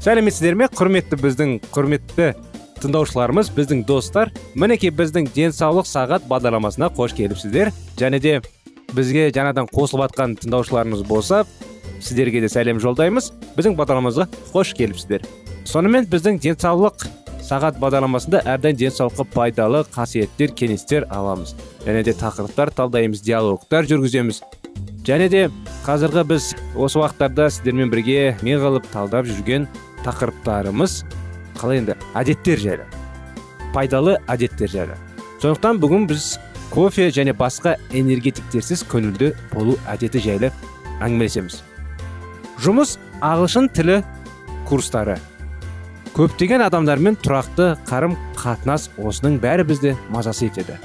Сәлеметсіздер ме құрметті біздің құрметті тыңдаушыларымыз біздің достар. Мінекей біздің денсаулық сағат бағдарламасына қош келіпсіздер. Және де бізге жаңадан қосылып жатқан тыңдаушыларымыз болса сіздерге де сәлем жолдаймыз. Біздің бағдарламамызға қош келіпсіздер. Сонымен біздің денсаулық сағат бағдарламасында әрдайым денсаулыққа пайдалы қасиеттер кеңестер аламыз. Және де тақырыптар талдаймыз диалогтар жүргіземіз. Және де қазіргі біз осы уақыттарда сіздермен бірге неғылып талдап жүрген тақырыптарымыз қалай енді? Әдеттер жайлы. Пайдалы әдеттер жайлы. Сондықтан бүгін біз кофе және басқа энергетиктерсіз көңілді болу әдеті жайлы әңгімелесеміз. Жұмыс ағылшын тілі курстары. Көптеген адамдармен тұрақты қарым қатынас осының бәрі бізді мазасы етеді.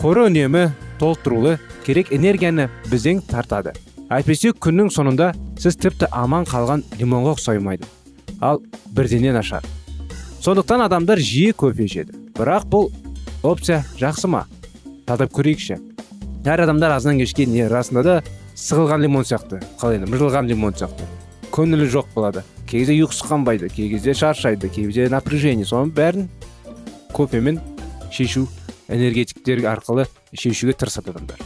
Қоры үнемі толықтырулы керек энергияны бізден тартады. Әйтпесе күннің соңында сіз тіпті аман қалған лимонға ұқсаймайды ал бірденен ашар. Сондықтан адамдар жиі кофе ішеді бірақ бұл опция жақсы ма? Талдап көрейікші. Әр адамдар азаннан кешке не расында да сығылған лимон сияқты. Қалай енді мыжылған лимон сияқты. Көңілі жоқ болады. Кей кезде ұйқысы қанбайды кей кезде шаршайды кей кезде напряжение. Соның бәрін кофемен шешу энергетиктер арқылы шешуге тырысады адамдар.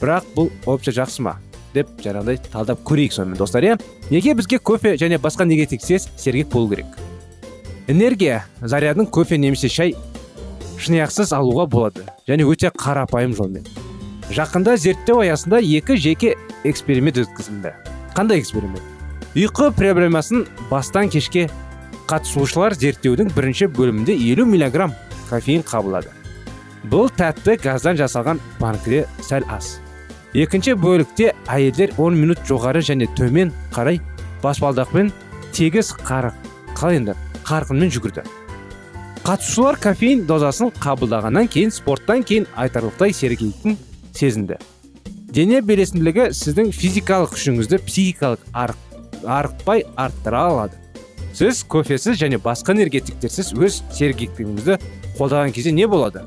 Бірақ бұл опция жақсы ма? Деп жаңағыдай талдап көрейік сонымен достар иә? Неге бізге кофе және басқа неге тексес сергек болу керек? Энергия зарядын кофе немесе шай шыныаяқсыз алуға болады және өте қарапайым жолмен. Жақында зерттеу аясында екі жеке эксперимент өткізілді. Қандай эксперимент? Ұйқы проблемасын бастан кешке қатысушылар зерттеудің бірінші бөлімінде елу миллиграмм кофеин қабылдады. Бұл тәтті газдан жасалған банкіде сәл аз. Екінші бөлікте әйелдер 10 минут жоғары және төмен қарай баспалдақпен тегіс қарық қалай енді қарқынмен жүгірді. Қатысушылар кофеин дозасын қабылдағаннан кейін спорттан кейін айтарлықтай сергектің сезінді. Дене белесінділігі сіздің физикалық күшіңізді психикалық арық, арықпай арттыра алады. Сіз кофесіз және басқа энергетиктерсіз өз сергектігіңізді қолдаған кезде не болады?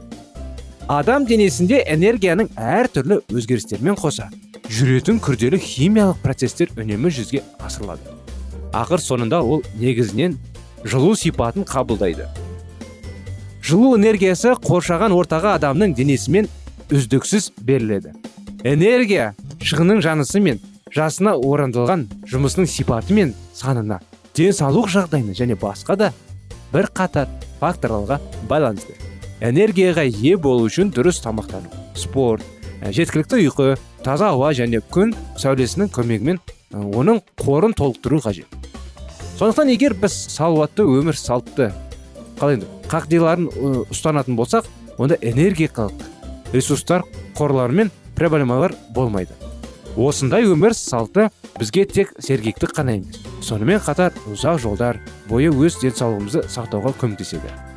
Адам денесінде энергияның әртүрлі өзгерістермен қоса жүретін күрделі химиялық процестер үнемі жүзге асырылады. Ақыр соңында ол негізінен жылу сипатын қабылдайды. Жылу энергиясы қоршаған ортаға адамның денесімен үздіксіз беріледі. Энергия шығынның жанысы мен жасына орындалған жұмысының сипаты мен санына денсаулық жағдайына және басқа да бір қатар факторларға байланысты. Энергияға ие болу үшін дұрыс тамақтану спорт ә, жеткілікті ұйқы таза ауа және күн сәулесінің көмегімен оның қорын толықтыру қажет. Сондықтан егер біз салауатты өмір салтты қалай енді қағидаларын ұстанатын болсақ онда энергетикалық ресурстар қорлары мен проблемалар болмайды. Осындай өмір салты бізге тек сергектік қана емес. Сонымен қатар ұзақ жолдар бойы өз денсаулығымызды сақтауға көмектеседі.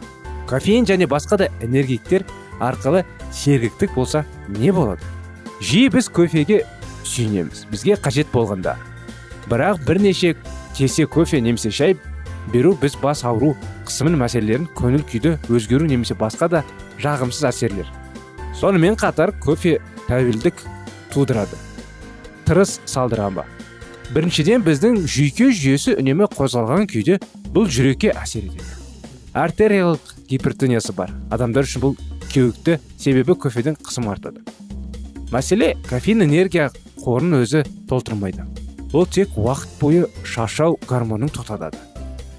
Кофеин және басқа да энергеттер арқылы сергіктік болса не болады? Жиі біз кофеге сүйінеміз бізге қажет болғанда. Бірақ бірнеше кесе кофе немесе шай беру біз бас ауру қысымын мәселелерін көңіл күйді өзгеру немесе басқа да жағымсыз әсерлер. Сонымен қатар кофе тәуелдік тудырады. Тырыс салдыра ма біріншіден біздің жүйке жүйесі үнемі қозғалған күйде бұл жүрекке әсер етеді. Артериялық гипертониясы бар. Адамдар үшін бұл кеуікті себебі кофеден қысым артады. Мәселе кофеин энергия қорын өзі толтырмайды. Ол тек уақыт бойы шашау гормонын тоқтатады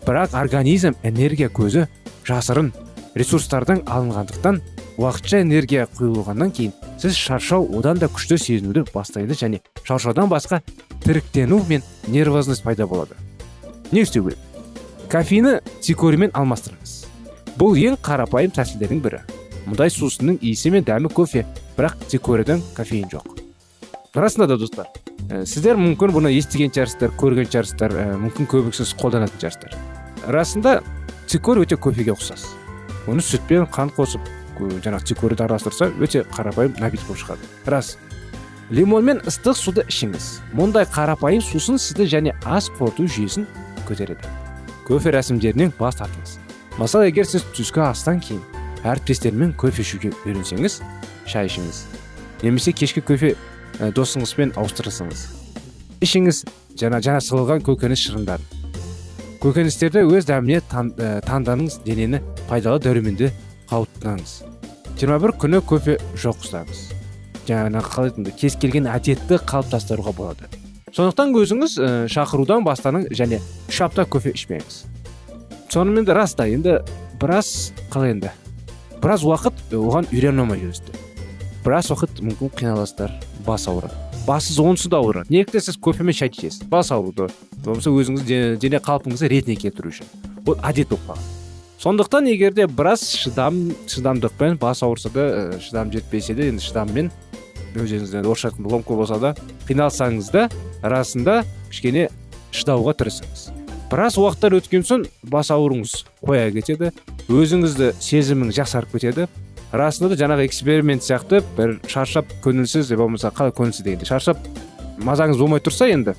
бірақ организм энергия көзі жасырын ресурстардан алынғандықтан уақытша энергия құйылғаннан кейін сіз шаршау одан да күшті сезінуді бастайды және шаршаудан басқа тіріктену мен нервозность пайда болады. Не істеу керек? Кофені цикориймен алмастырыңыз. Бұл ең қарапайым тәсілдердің бірі. Мұндай сусынның иісі мен дәмі кофе бірақ цикорийдан кофеин жоқ. Расында да достар ә, сіздер мүмкін бұны естіген шығарсыздар көрген шығарсыздар ә, мүмкін көбісіңіз қолданатын шығарсыздар расында цикорий өте кофеге ұқсас. Оны сүтпен қант қосып жаңағы цикорийді араластырса өте қарапайым напиток болып шығады. Рас лимон мен ыстық суды ішіңіз. Мұндай қарапайым сусын сізді және ас қорыту жүйесін көтереді. Кофе рәсімдерінен бас тартыңыз. Мысалы егер сіз түскі астан кейін әріптестермен кофе ішуге үйренсеңіз шай ішіңіз. Немесе кешкі кофе ә, досыңызбен ауыстырсаңыз ішіңіз жаңа сығылған көкөніс шырындарын көкөністерді өз дәміне тан, ә, денені пайдалы дәруменді қауыптаңыз 21 күні кофе жоқ ұстаңыз. Жаңағы қалай кез келген әдетті қалыптастыруға болады. Сондықтан өзіңіз ә, шақырудан бастаның және үш апта кофе ішпеңіз. Сонымен де рас та енді біраз қалай енді? Біраз уақыт оған үйрене алмай жүрсіздер біраз уақыт мүмкін қиналасыздар бас ауырады. Бассыз онсыз да ауырады. Неліктен сіз кофе мен шай ішесіз? Бас ауруды болмаса өзіңіз дене қалпыңызды ретіне келтіру үшін. Ол әдет болып қалған сондықтан егер де біраз шыдам шыдамдықпен бас ауырса да ә, шыдам жетпесе де енді шыдаммен өзіңізде орысша айтқанда ломка болса да қиналсаңыз да расында кішкене шыдауға тырысыңыз. Біраз уақыттар өткен соң бас ауруыңыз қоя кетеді өзіңізді сезіміңіз жақсарып кетеді. Расында да жаңағы эксперимент сияқты бір шаршап көңілсіз болмаса қалай көңілсіз дегенде шаршап мазаңыз болмай тұрса енді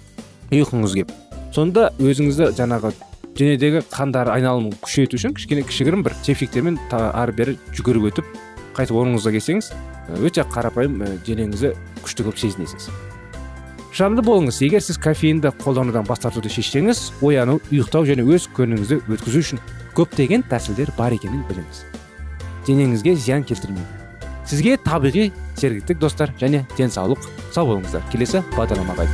ұйқыңыз келіп сонда өзіңізді жаңағы денедегі қандар айналымын күшейту үшін кішкене кішігірім бір тепшектермен ары бері жүгіріп өтіп қайтып орныңызға келсеңіз өте қарапайым денеңізді күшті көп сезінесіз. Шамды болыңыз. Егер сіз кофеинді қолданудан бас тартуды шешсеңіз ояну ұйықтау және өз күніңізді өткізу үшін көптеген тәсілдер бар екенін біліңіз. Денеңізге зиян келтірмейді. Сізге табиғи сергектік достар және денсаулық сау болыңыздар. Келесі бағдарламаға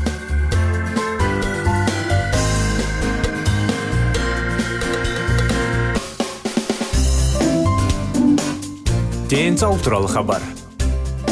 денсаулық туралы хабар.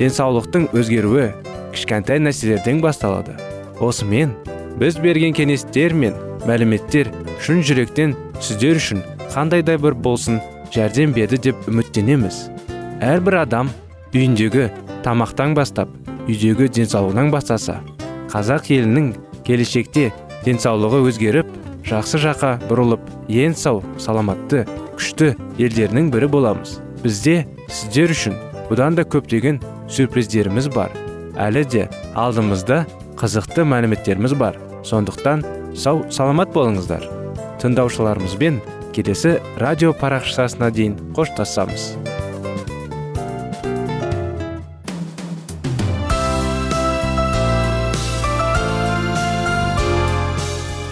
Денсаулықтың өзгеруі кішкентай нәрселерден басталады. Осымен біз берген кеңестер мен мәліметтер шын жүректен сіздер үшін қандай да бір болсын жәрдем берді деп үміттенеміз. Әрбір адам үйіндегі тамақтан бастап үйдегі денсаулығынан бастаса қазақ елінің келешекте денсаулығы өзгеріп жақсы жаққа бұрылып ең сау саламатты күшті елдерінің бірі боламыз. Бізде сіздер үшін бұдан да көптеген сюрприздеріміз бар әлі де алдымызда қызықты мәліметтеріміз бар. Сондықтан сау саламат болыңыздар. Тыңдаушыларымызбен келесі радио парақшасына дейін қоштасамыз.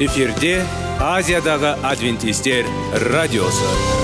Эфирде азиядағы адвентистер радиосы.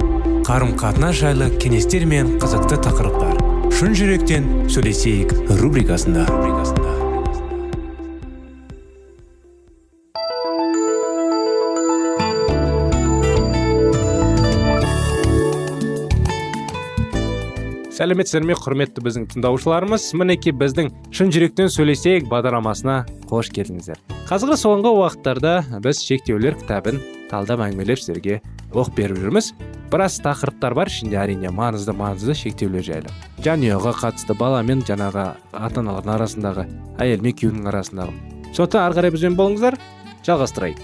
Қарым қатынас жайлы кеңестер мен қызықты тақырыптар. Шын жүректен сөйлесейік рубрикасында. Сәлеметсіздер ме құрметті біздің тыңдаушыларымыз? Мінекей біздің шын жүректен сөйлесейік бағдарламасына қош келдіңіздер. Қазіргі соңғы уақыттарда біз шектеулер кітабын талдап әңгімелеп сіздерге оқып беріп жүрміз біраз тақырыптар бар ішінде әрине маңызды маңызды шектеулер жайлы. Жанұяға қатысты бала мен жаңағы ата аналардың арасындағы әйел мен күйеудің арасындағы. Сондықтан ары қарай бізбен болыңыздар жалғастырайық.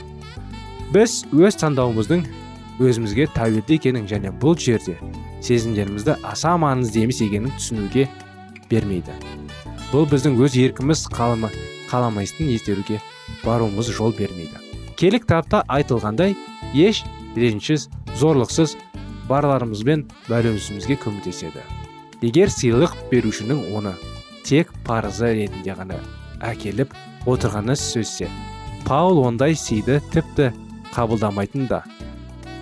Біз өз таңдауымыздың өзімізге тәуелді екенін және бұл жерде сезімдерімізді аса маңызды емес екенін түсінуге бермейді. Бұл біздің өз еркіміз қалама, қаламайсың ескеруге баруымыз жол бермейді. Келік кітапта айтылғандай еш ренішсіз зорлықсыз барларымызбен бәлемізге көмектеседі егер сыйлық берушінің оны тек парызы ретінде ғана әкеліп отырғаны сөзсе паул ондай сыйды тіпті қабылдамайтын да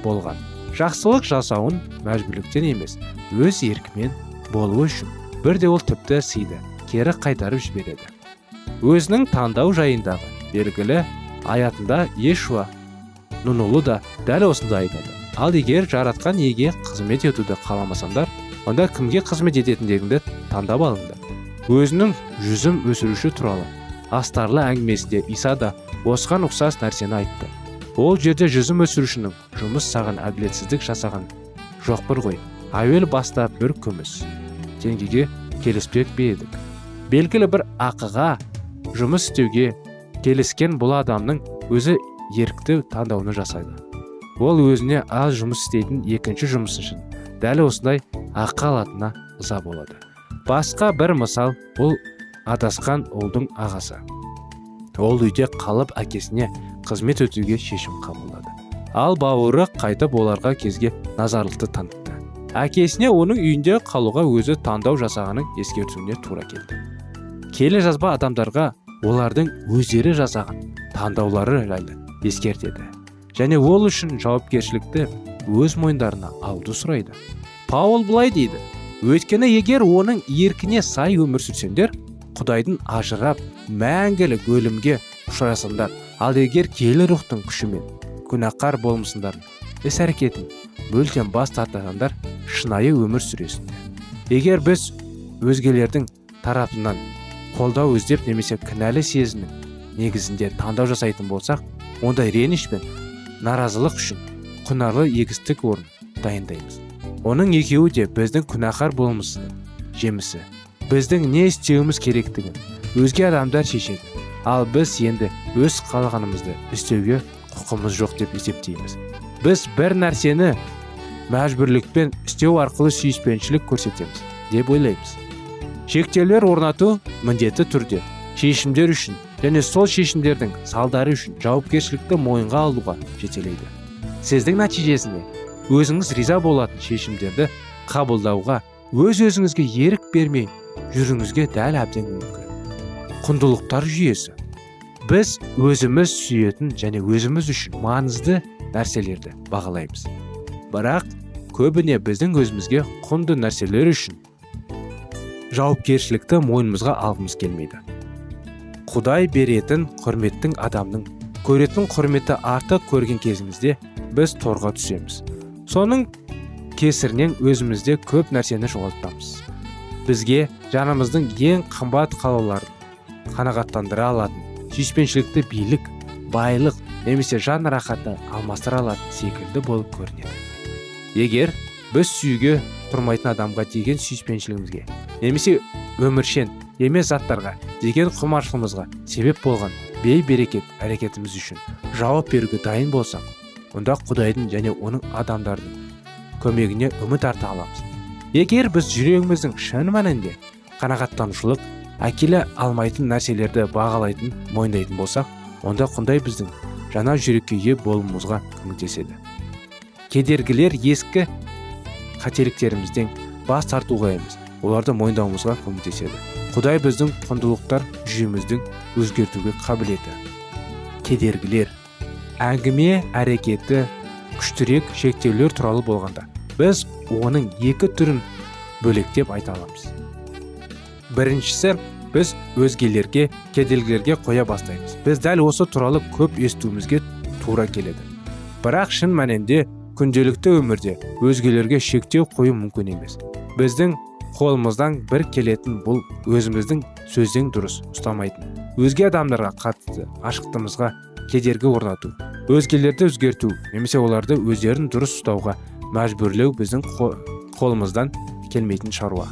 болған жақсылық жасауын мәжбүрліктен емес өз еркімен болуы үшін бірде ол тіпті сыйды кері қайтарып жібереді өзінің таңдау жайындағы белгілі аятында ешуа нұнұлы да дәл осындай айтады. Ал егер жаратқан еге қызмет етуді қаламасаңдар онда кімге қызмет ететіндеріңді таңдап алыңдар. Өзінің жүзім өсіруші туралы астарлы әңгімесінде иса да осыған ұқсас нәрсені айтты. Ол жерде жүзім өсірушінің жұмыс саған әділетсіздік жасаған жоқ бір ғой әуел баста бір күміс. Теңгеге келіспек пе едік? Белгілі бір ақыға жұмыс істеуге келіскен бұл адамның өзі ерікті таңдауны жасайды. Ол өзіне аз жұмыс істейтін екінші жұмыс үшін дәл осындай ақы алатынына ыза болады. Басқа бір мысал бұл адасқан ұлдың ағасы. Ол үйде қалып әкесіне қызмет өтуге шешім қабылдады. Ал бауыры қайтып оларға кезге назарлықты танытты. Әкесіне оның үйінде қалуға өзі таңдау жасағанын ескертуіне тура келді. Келе жазба адамдарға олардың өздері жасаған таңдаулары жайлы ескертеді. Және ол үшін жауапкершілікті өз мойындарына алуды сұрайды. Паул былай дейді өйткені егер оның еркіне сай өмір сүрсеңдер құдайдың ажырап мәңгілік өлімге ұшырасаңдар ал егер киелі рухтың күшімен күнәқар болмысыңдар іс әрекетін мүлдем бас тартасаңдар шынайы өмір сүресіңдер. Егер біз өзгелердің тарапынан қолдау іздеп немесе кінәлі сезімнің негізінде таңдау жасайтын болсақ ондай реніш пен наразылық үшін құнарлы егістік орын дайындаймыз. Оның екеуі де біздің күнәһар болмысының жемісі. Біздің не істеуіміз керектігін өзге адамдар шешеді. Ал біз енді өз қалағанымызды істеуге құқымыз жоқ деп есептейміз. Біз бір нәрсені мәжбүрлікпен істеу арқылы сүйіспеншілік көрсетеміз деп ойлаймыз. Шектеулер орнату міндетті түрде. Шешімдер үшін және сол шешімдердің салдары үшін жауапкершілікті мойынға алуға жетелейді. Сіздің нәтижесінде өзіңіз риза болатын шешімдерді қабылдауға өз өзіңізге ерік бермей жүріңізге дәл әбден мүмкін. Құндылықтар жүйесі. Біз өзіміз сүйетін және өзіміз үшін маңызды нәрселерді бағалаймыз. Бірақ көбіне біздің өзімізге құнды нәрселер үшін жауапкершілікті мойнымызға алғымыз келмейді. Құдай беретін құрметтің адамның көретін құрметті артық көрген кезімізде біз торға түсеміз. Соның кесірінен өзімізде көп нәрсені жоғалтамыз. Бізге жанымыздың ең қымбат қалауларын қанағаттандыра алатын сүйіспеншілікті билік байлық немесе жан рахаты алмастыра алатын секілді болып көрінеді. Егер біз сүйге тұрмайтын адамға деген сүйіспеншілігімізге немесе өміршен емес заттарға деген құмаршылығымызға себеп болған бей берекет әрекетіміз үшін жауап беруге дайын болсақ онда құдайдың және оның адамдардың көмегіне үміт арта аламыз. Егер біз жүрегіміздің шын мәнінде қанағаттанушылық әкеле алмайтын нәрселерді бағалайтын мойындайтын болсақ онда құдай біздің жаңа жүрекке ие болуымызға көмектеседі. Кедергілер ескі қателіктерімізден бас тартуға емес оларды мойындауымызға көмектеседі. Құдай біздің құндылықтар жүйеміздің өзгертуге қабілеті. Кедергілер әңгіме әрекеті күштірек шектеулер туралы болғанда біз оның екі түрін бөлектеп айта аламыз. Біріншісі біз өзгелерге кедергілерге қоя бастаймыз. Біз дәл осы туралы көп естуімізге тура келеді. Бірақ шын мәнінде күнделікті өмірде өзгелерге шектеу қою мүмкін емес. Біздің қолымыздан бір келетін бұл өзіміздің сөзден дұрыс ұстамайтын. Өзге адамдарға қатысты ашықтығымызға кедергі орнату өзгелерді өзгерту немесе оларды өздерін дұрыс ұстауға мәжбүрлеу біздің қолымыздан келмейтін шаруа.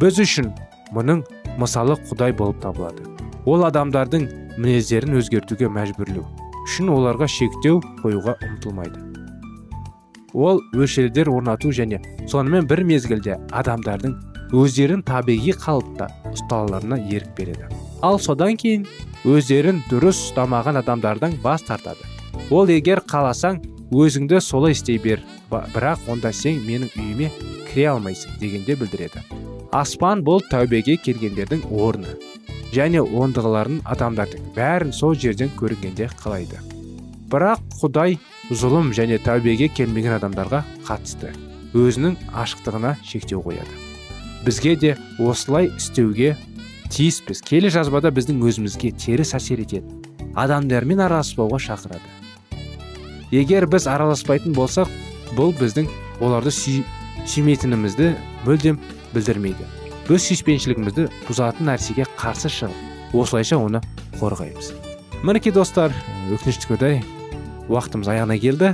Біз үшін мұның мысалы құдай болып табылады. Ол адамдардың мінездерін өзгертуге мәжбүрлеу үшін оларға шектеу қоюға ұмтылмайды. Ол өлшеулер орнату және сонымен бір мезгілде адамдардың өздерін табиғи қалыпта ұстауларына ерік береді. Ал содан кейін өздерін дұрыс ұстамаған адамдардан бас тартады. Ол егер қаласаң өзіңді солай істей бер бірақ онда сен менің үйіме кіре алмайсың дегенде білдіреді. Аспан бұл тәубеге келгендердің орны және ондығыларын адамдардың бәрін сол жерден көргенде қалайды. Бірақ құдай зұлым және тәубеге келмеген адамдарға қатысты. Өзінің ашықтығына шектеу қояды. Бізге де осылай істеуге тиіспіз. Келі жазбада біздің өзімізге теріс әсер ететін адамдармен араласпауға шақырады. Егер біз араласпайтын болсақ бұл біздің оларды сүй, сүймейтінімізді мүлдем білдірмейді. Біз сүйіспеншілігімізді бұзатын нәрсеге қарсы шығып осылайша оны қорғаймыз. Мінекей достар өкінішті орай уақытымыз аяғына келді.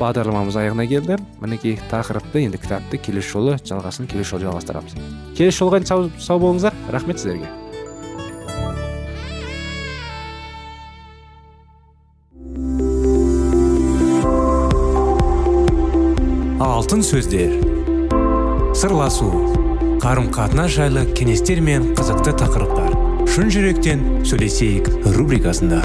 Бағдарламамыз аяғына келді. Мінекей тақырыпты енді кітапты келесі жолы жалғасын келесі жолы жалғастырамыз. Келесі жолға сау, сау болыңыздар. Рахмет сіздерге. Алтын сөздер. Сырласу. Қарым қатынас жайлы кеңестер мен қызықты тақырыптар. Шын жүректен сөйлесейік рубрикасында.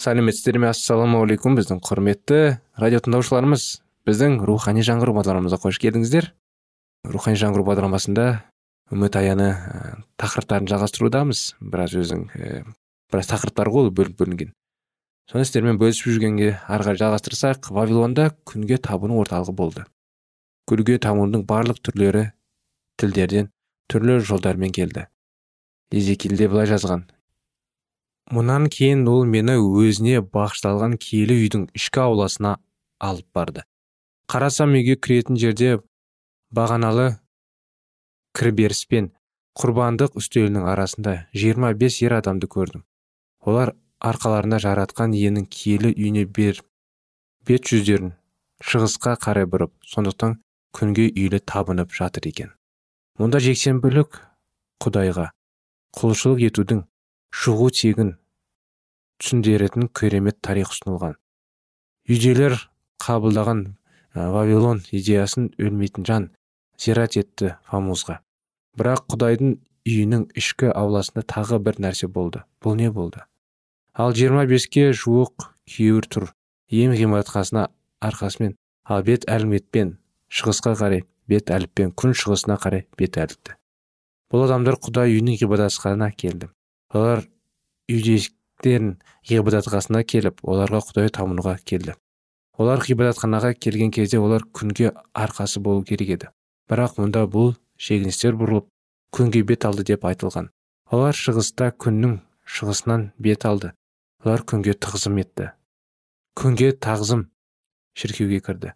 Сәлеметсіздер ме ассалаумағалейкум біздің құрметті радио тыңдаушыларымыз. Біздің рухани жаңғыру бағдарламамызға қош келдіңіздер. Рухани жаңғыру бағдарламасында үміт аяны ә, тақырыптарын жалғастырудамыз. Біраз өзің ә, біраз тақырыптар ғой бөлініп бөлінген. Соны сіздермен бөлісіп жүргенге ары қарай жалғастырсақ вавилонда күнге табыну орталығы болды. Күнге табынудың барлық түрлері тілдерден түрлі жолдармен келді. Езекилде былай жазған. Мұнан кейін ол мені өзіне бағышталған киелі үйдің ішкі ауласына алып барды. Қарасам үйге кіретін жерде бағаналы кірберіс пен құрбандық үстелінің арасында 25 ер адамды көрдім. Олар арқаларына жаратқан иенің киелі үйіне бер бет жүздерін шығысқа қарай бұрып сондықтан күнге үйлі табынып жатыр екен. Мұнда жексенбілік құдайға құлшылық етудің шығу тегін түсіндіретін керемет тарих ұсынылған. Үйделер қабылдаған вавилон идеясын өлмейтін жан зират етті фамузға. Бірақ құдайдың үйінің ішкі ауласында тағы бір нәрсе болды. Бұл не болды? Ал 25-ке жуық күйеуір тұр. Ем ғимарат арқасымен ал бет әлметпен шығысқа қарай бет әліппен күн шығысына қарай бет әліпті. Бұл адамдар құдай үйінің ғибадатханасына келді. Олар үйдектерін ғибадатханасына келіп оларға құдай табынуға келді. Олар ғибадатханаға келген кезде олар күнге арқасы болу керек еді. Бірақ мұнда бұл шегіністер бұрылып күнге бет алды деп айтылған. Олар шығыста күннің шығысынан бет алды. Олар күнге тағзым етті. Күнге тағзым шіркеуге кірді.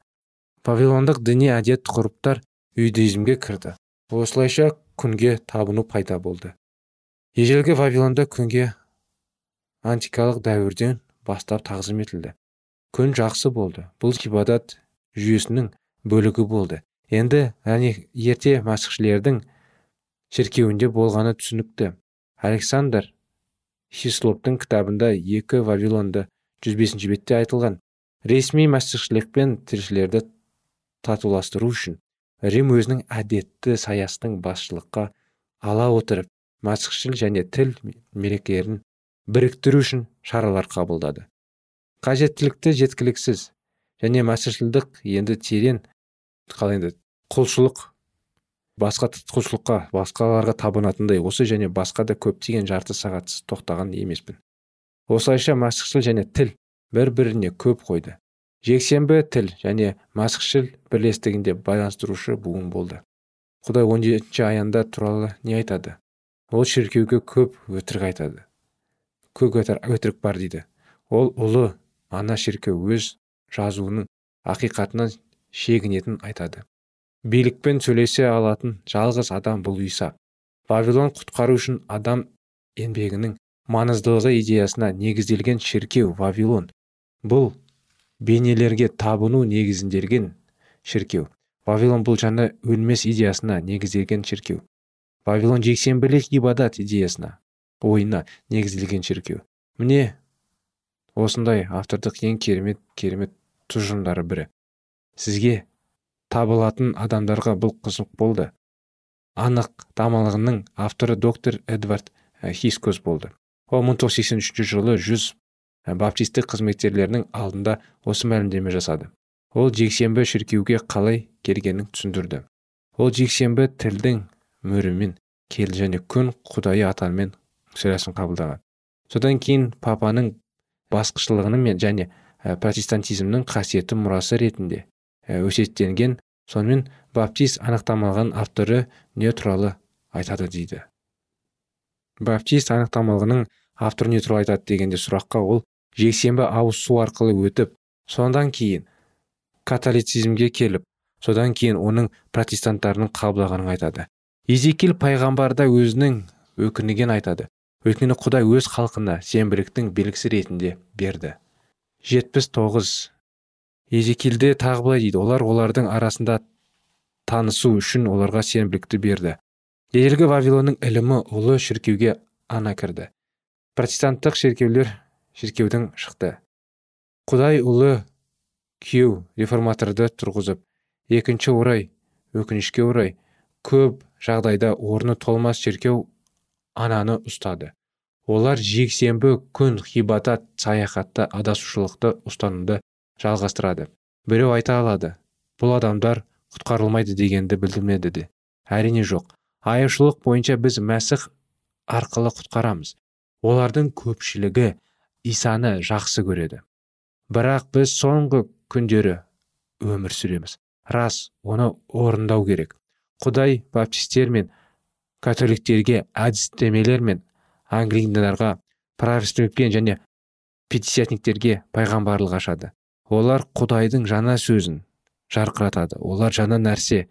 Вавилондық діни әдет ғұрыптар иудаизмге кірді. Осылайша күнге табыну пайда болды. Ежелгі вавилонда күнге антикалық дәуірден бастап тағзым етілді. Күн жақсы болды. Бұл ғибадат жүйесінің бөлігі болды. Енді әне ерте мәсіхшілердің шіркеуінде болғаны түсінікті. Александр хислоптың кітабында екі вавилонды 105 бетте айтылған ресми мәсіхшілікпен тілшілерді татуластыру үшін рим өзінің әдетті саясының басшылыққа ала отырып мәсіхшіл және тіл мерекелерін біріктіру үшін шаралар қабылдады. Қажеттілікті жеткіліксіз және мәсішілдік енді терең қалай енді құлшылық басқа құлшылыққа басқаларға табынатындай осы және басқа да көптеген жарты сағатсыз тоқтаған емеспін. Осылайша мәсіхшіл және тіл бір біріне көп қойды. Жексенбі тіл және мәсіхшіл бірлестігінде байланыстырушы буын болды. Құдай он жетінші аянда туралы не айтады? Ол шіркеуге көп өтірік айтады. Көк өтірік бар дейді. Ол ұлы ана шіркеу өз жазуының ақиқатынан шегінетін айтады. Билікпен сөйлесе алатын жалғыз адам бұл иса. Вавилон құтқару үшін адам еңбегінің маңыздылығы идеясына негізделген шіркеу вавилон бұл бейнелерге табыну негізінделген шіркеу вавилон бұл жаңа өлмес идеясына негізделген шіркеу вавилон жексенбілік ибадат идеясына. Ойына негізделген шіркеу міне осындай автордық ең керемет керемет тұжырымдары бірі. Сізге табылатын адамдарға бұл қызық болды. Анық тамалығының авторы доктор эдвард хискос болды. Ол 1983 жылы жүз баптистік қызметкерлерінің алдында осы мәлімдеме жасады. Ол жексенбі шіркеуге қалай келгенін түсіндірді. Ол жексенбі тілдің мөрімен келді және күн құдайы атамен шарасын қабылдаған. Содан кейін папаның басқышылығының және протестантизмнің қасиетті мұрасы ретінде өсиеттенген сонымен баптист анықтамалған авторы не туралы айтады дейді. Баптист анықтамалығының авторы не туралы айтады дегенде сұраққа ол жексенбі ауыз су арқылы өтіп содан кейін католицизмге келіп содан кейін оның протестанттарының қабылдағанын айтады. Езекил пайғамбарда өзінің өкініген айтады. Өйткені құдай өз халқына сенбіліктің белгісі ретінде берді. Жетпіс тоғыз. Езекилде тағы былай дейді. Олар олардың арасында танысу үшін оларға сенбілікті берді. Ежелгі вавилонның ілімі ұлы шіркеуге ана кірді. Протестанттық шіркеулер шіркеудің шықты. Құдай ұлы күйеу реформаторды тұрғызып екінші орай өкінішке орай көп жағдайда орны толмас шіркеу ананы ұстады. Олар жексенбі күн ғибадат саяхатта адасушылықты ұстануды жалғастырады. Біреу айта алады бұл адамдар құтқарылмайды дегенді білдірмеді де. Әрине жоқ. Аяушылық бойынша біз мәсіх арқылы құтқарамыз. Олардың көпшілігі исаны жақсы көреді. Бірақ біз соңғы күндері өмір сүреміз. Рас оны орындау керек. Құдай баптистер мен католиктерге әдістемелер мен англиндарға проростепен және пятидесятниктерге пайғамбарлық ашады. Олар құдайдың жаңа сөзін жарқыратады. Олар жаңа нәрсе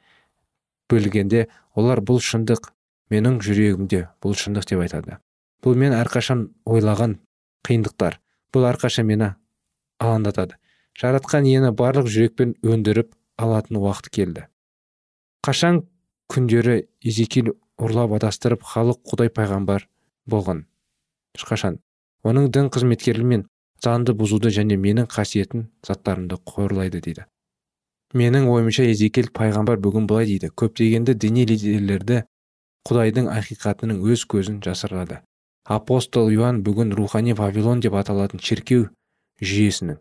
бөлгенде олар бұл шындық менің жүрегімде бұл шындық деп айтады. Бұл мен әрқашан ойлаған қиындықтар. Бұл әрқашан мені алаңдатады. Жаратқан иені барлық жүрекпен өндіріп алатын уақыт келді. Қашан күндері езекил ұрлап адастырып халық құдай пайғамбар болған. Ешқашан. Оның дін қызметкерлігі мен заңды бұзуды және менің қасиетін заттарымды қорлайды дейді. Менің ойымша езекел пайғамбар бүгін былай дейді. Көптегенді діни лидерлерді құдайдың ақиқатының өз көзін жасырады. Апостол иоанн бүгін рухани вавилон деп аталатын шіркеу жүйесінің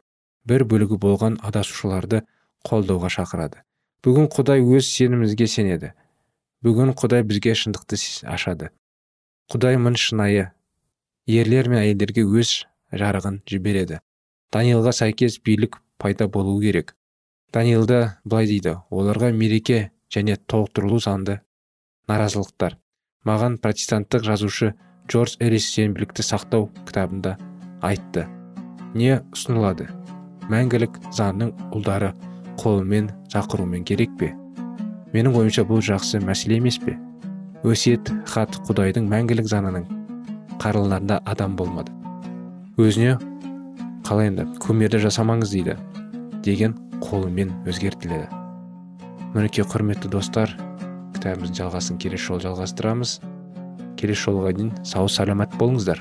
бір бөлігі болған адасушыларды қолдауға шақырады. Бүгін құдай өз сенімімізге сенеді. Бүгін құдай бізге шындықты ашады. Құдай мын шынайы ерлер мен әйелдерге өз жарығын жібереді. Даниилға сәйкес билік пайда болуы керек. Даниилда былай дейді оларға мереке және толықтырылу заңды наразылықтар. Маған протестанттық жазушы джордж эрис сенбілікті сақтау кітабында айтты. Не ұсынылады? Мәңгілік заңның ұлдары қолымен шақырумен керек пе? Менің ойымша бұл жақсы мәселе емес пе? Өсиет хат құдайдың мәңгілік заңының қарыларында адам болмады. Өзіне қалай енді кумирді жасамаңыз дейді деген қолымен өзгертіледі. Мінекей құрметті достар кітабымыздың жалғасын келесі жолы жалғастырамыз. Келесі жолға дейін сау саламат болыңыздар.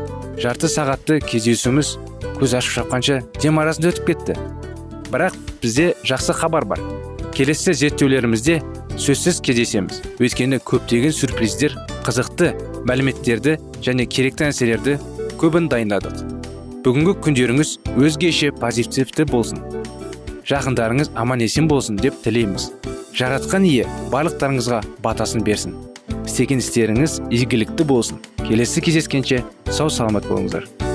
Жарты сағатты кездесуіміз көз ашып шапқанша дем арасында өтіп кетті. Бірақ бізде жақсы хабар бар. Келесі зерттеулерімізде сөзсіз кездесеміз. Өйткені көптеген сюрприздер қызықты мәліметтерді және керекті нәрселерді көбін дайындадық. Бүгінгі күндеріңіз өзгеше позитивті болсын. Жақындарыңыз аман есен болсын деп тілейміз. Жаратқан ие барлықтарыңызға батасын берсін. Істеген істеріңіз игілікті болсын. Келесі кездескенше сау саламат болыңыздар.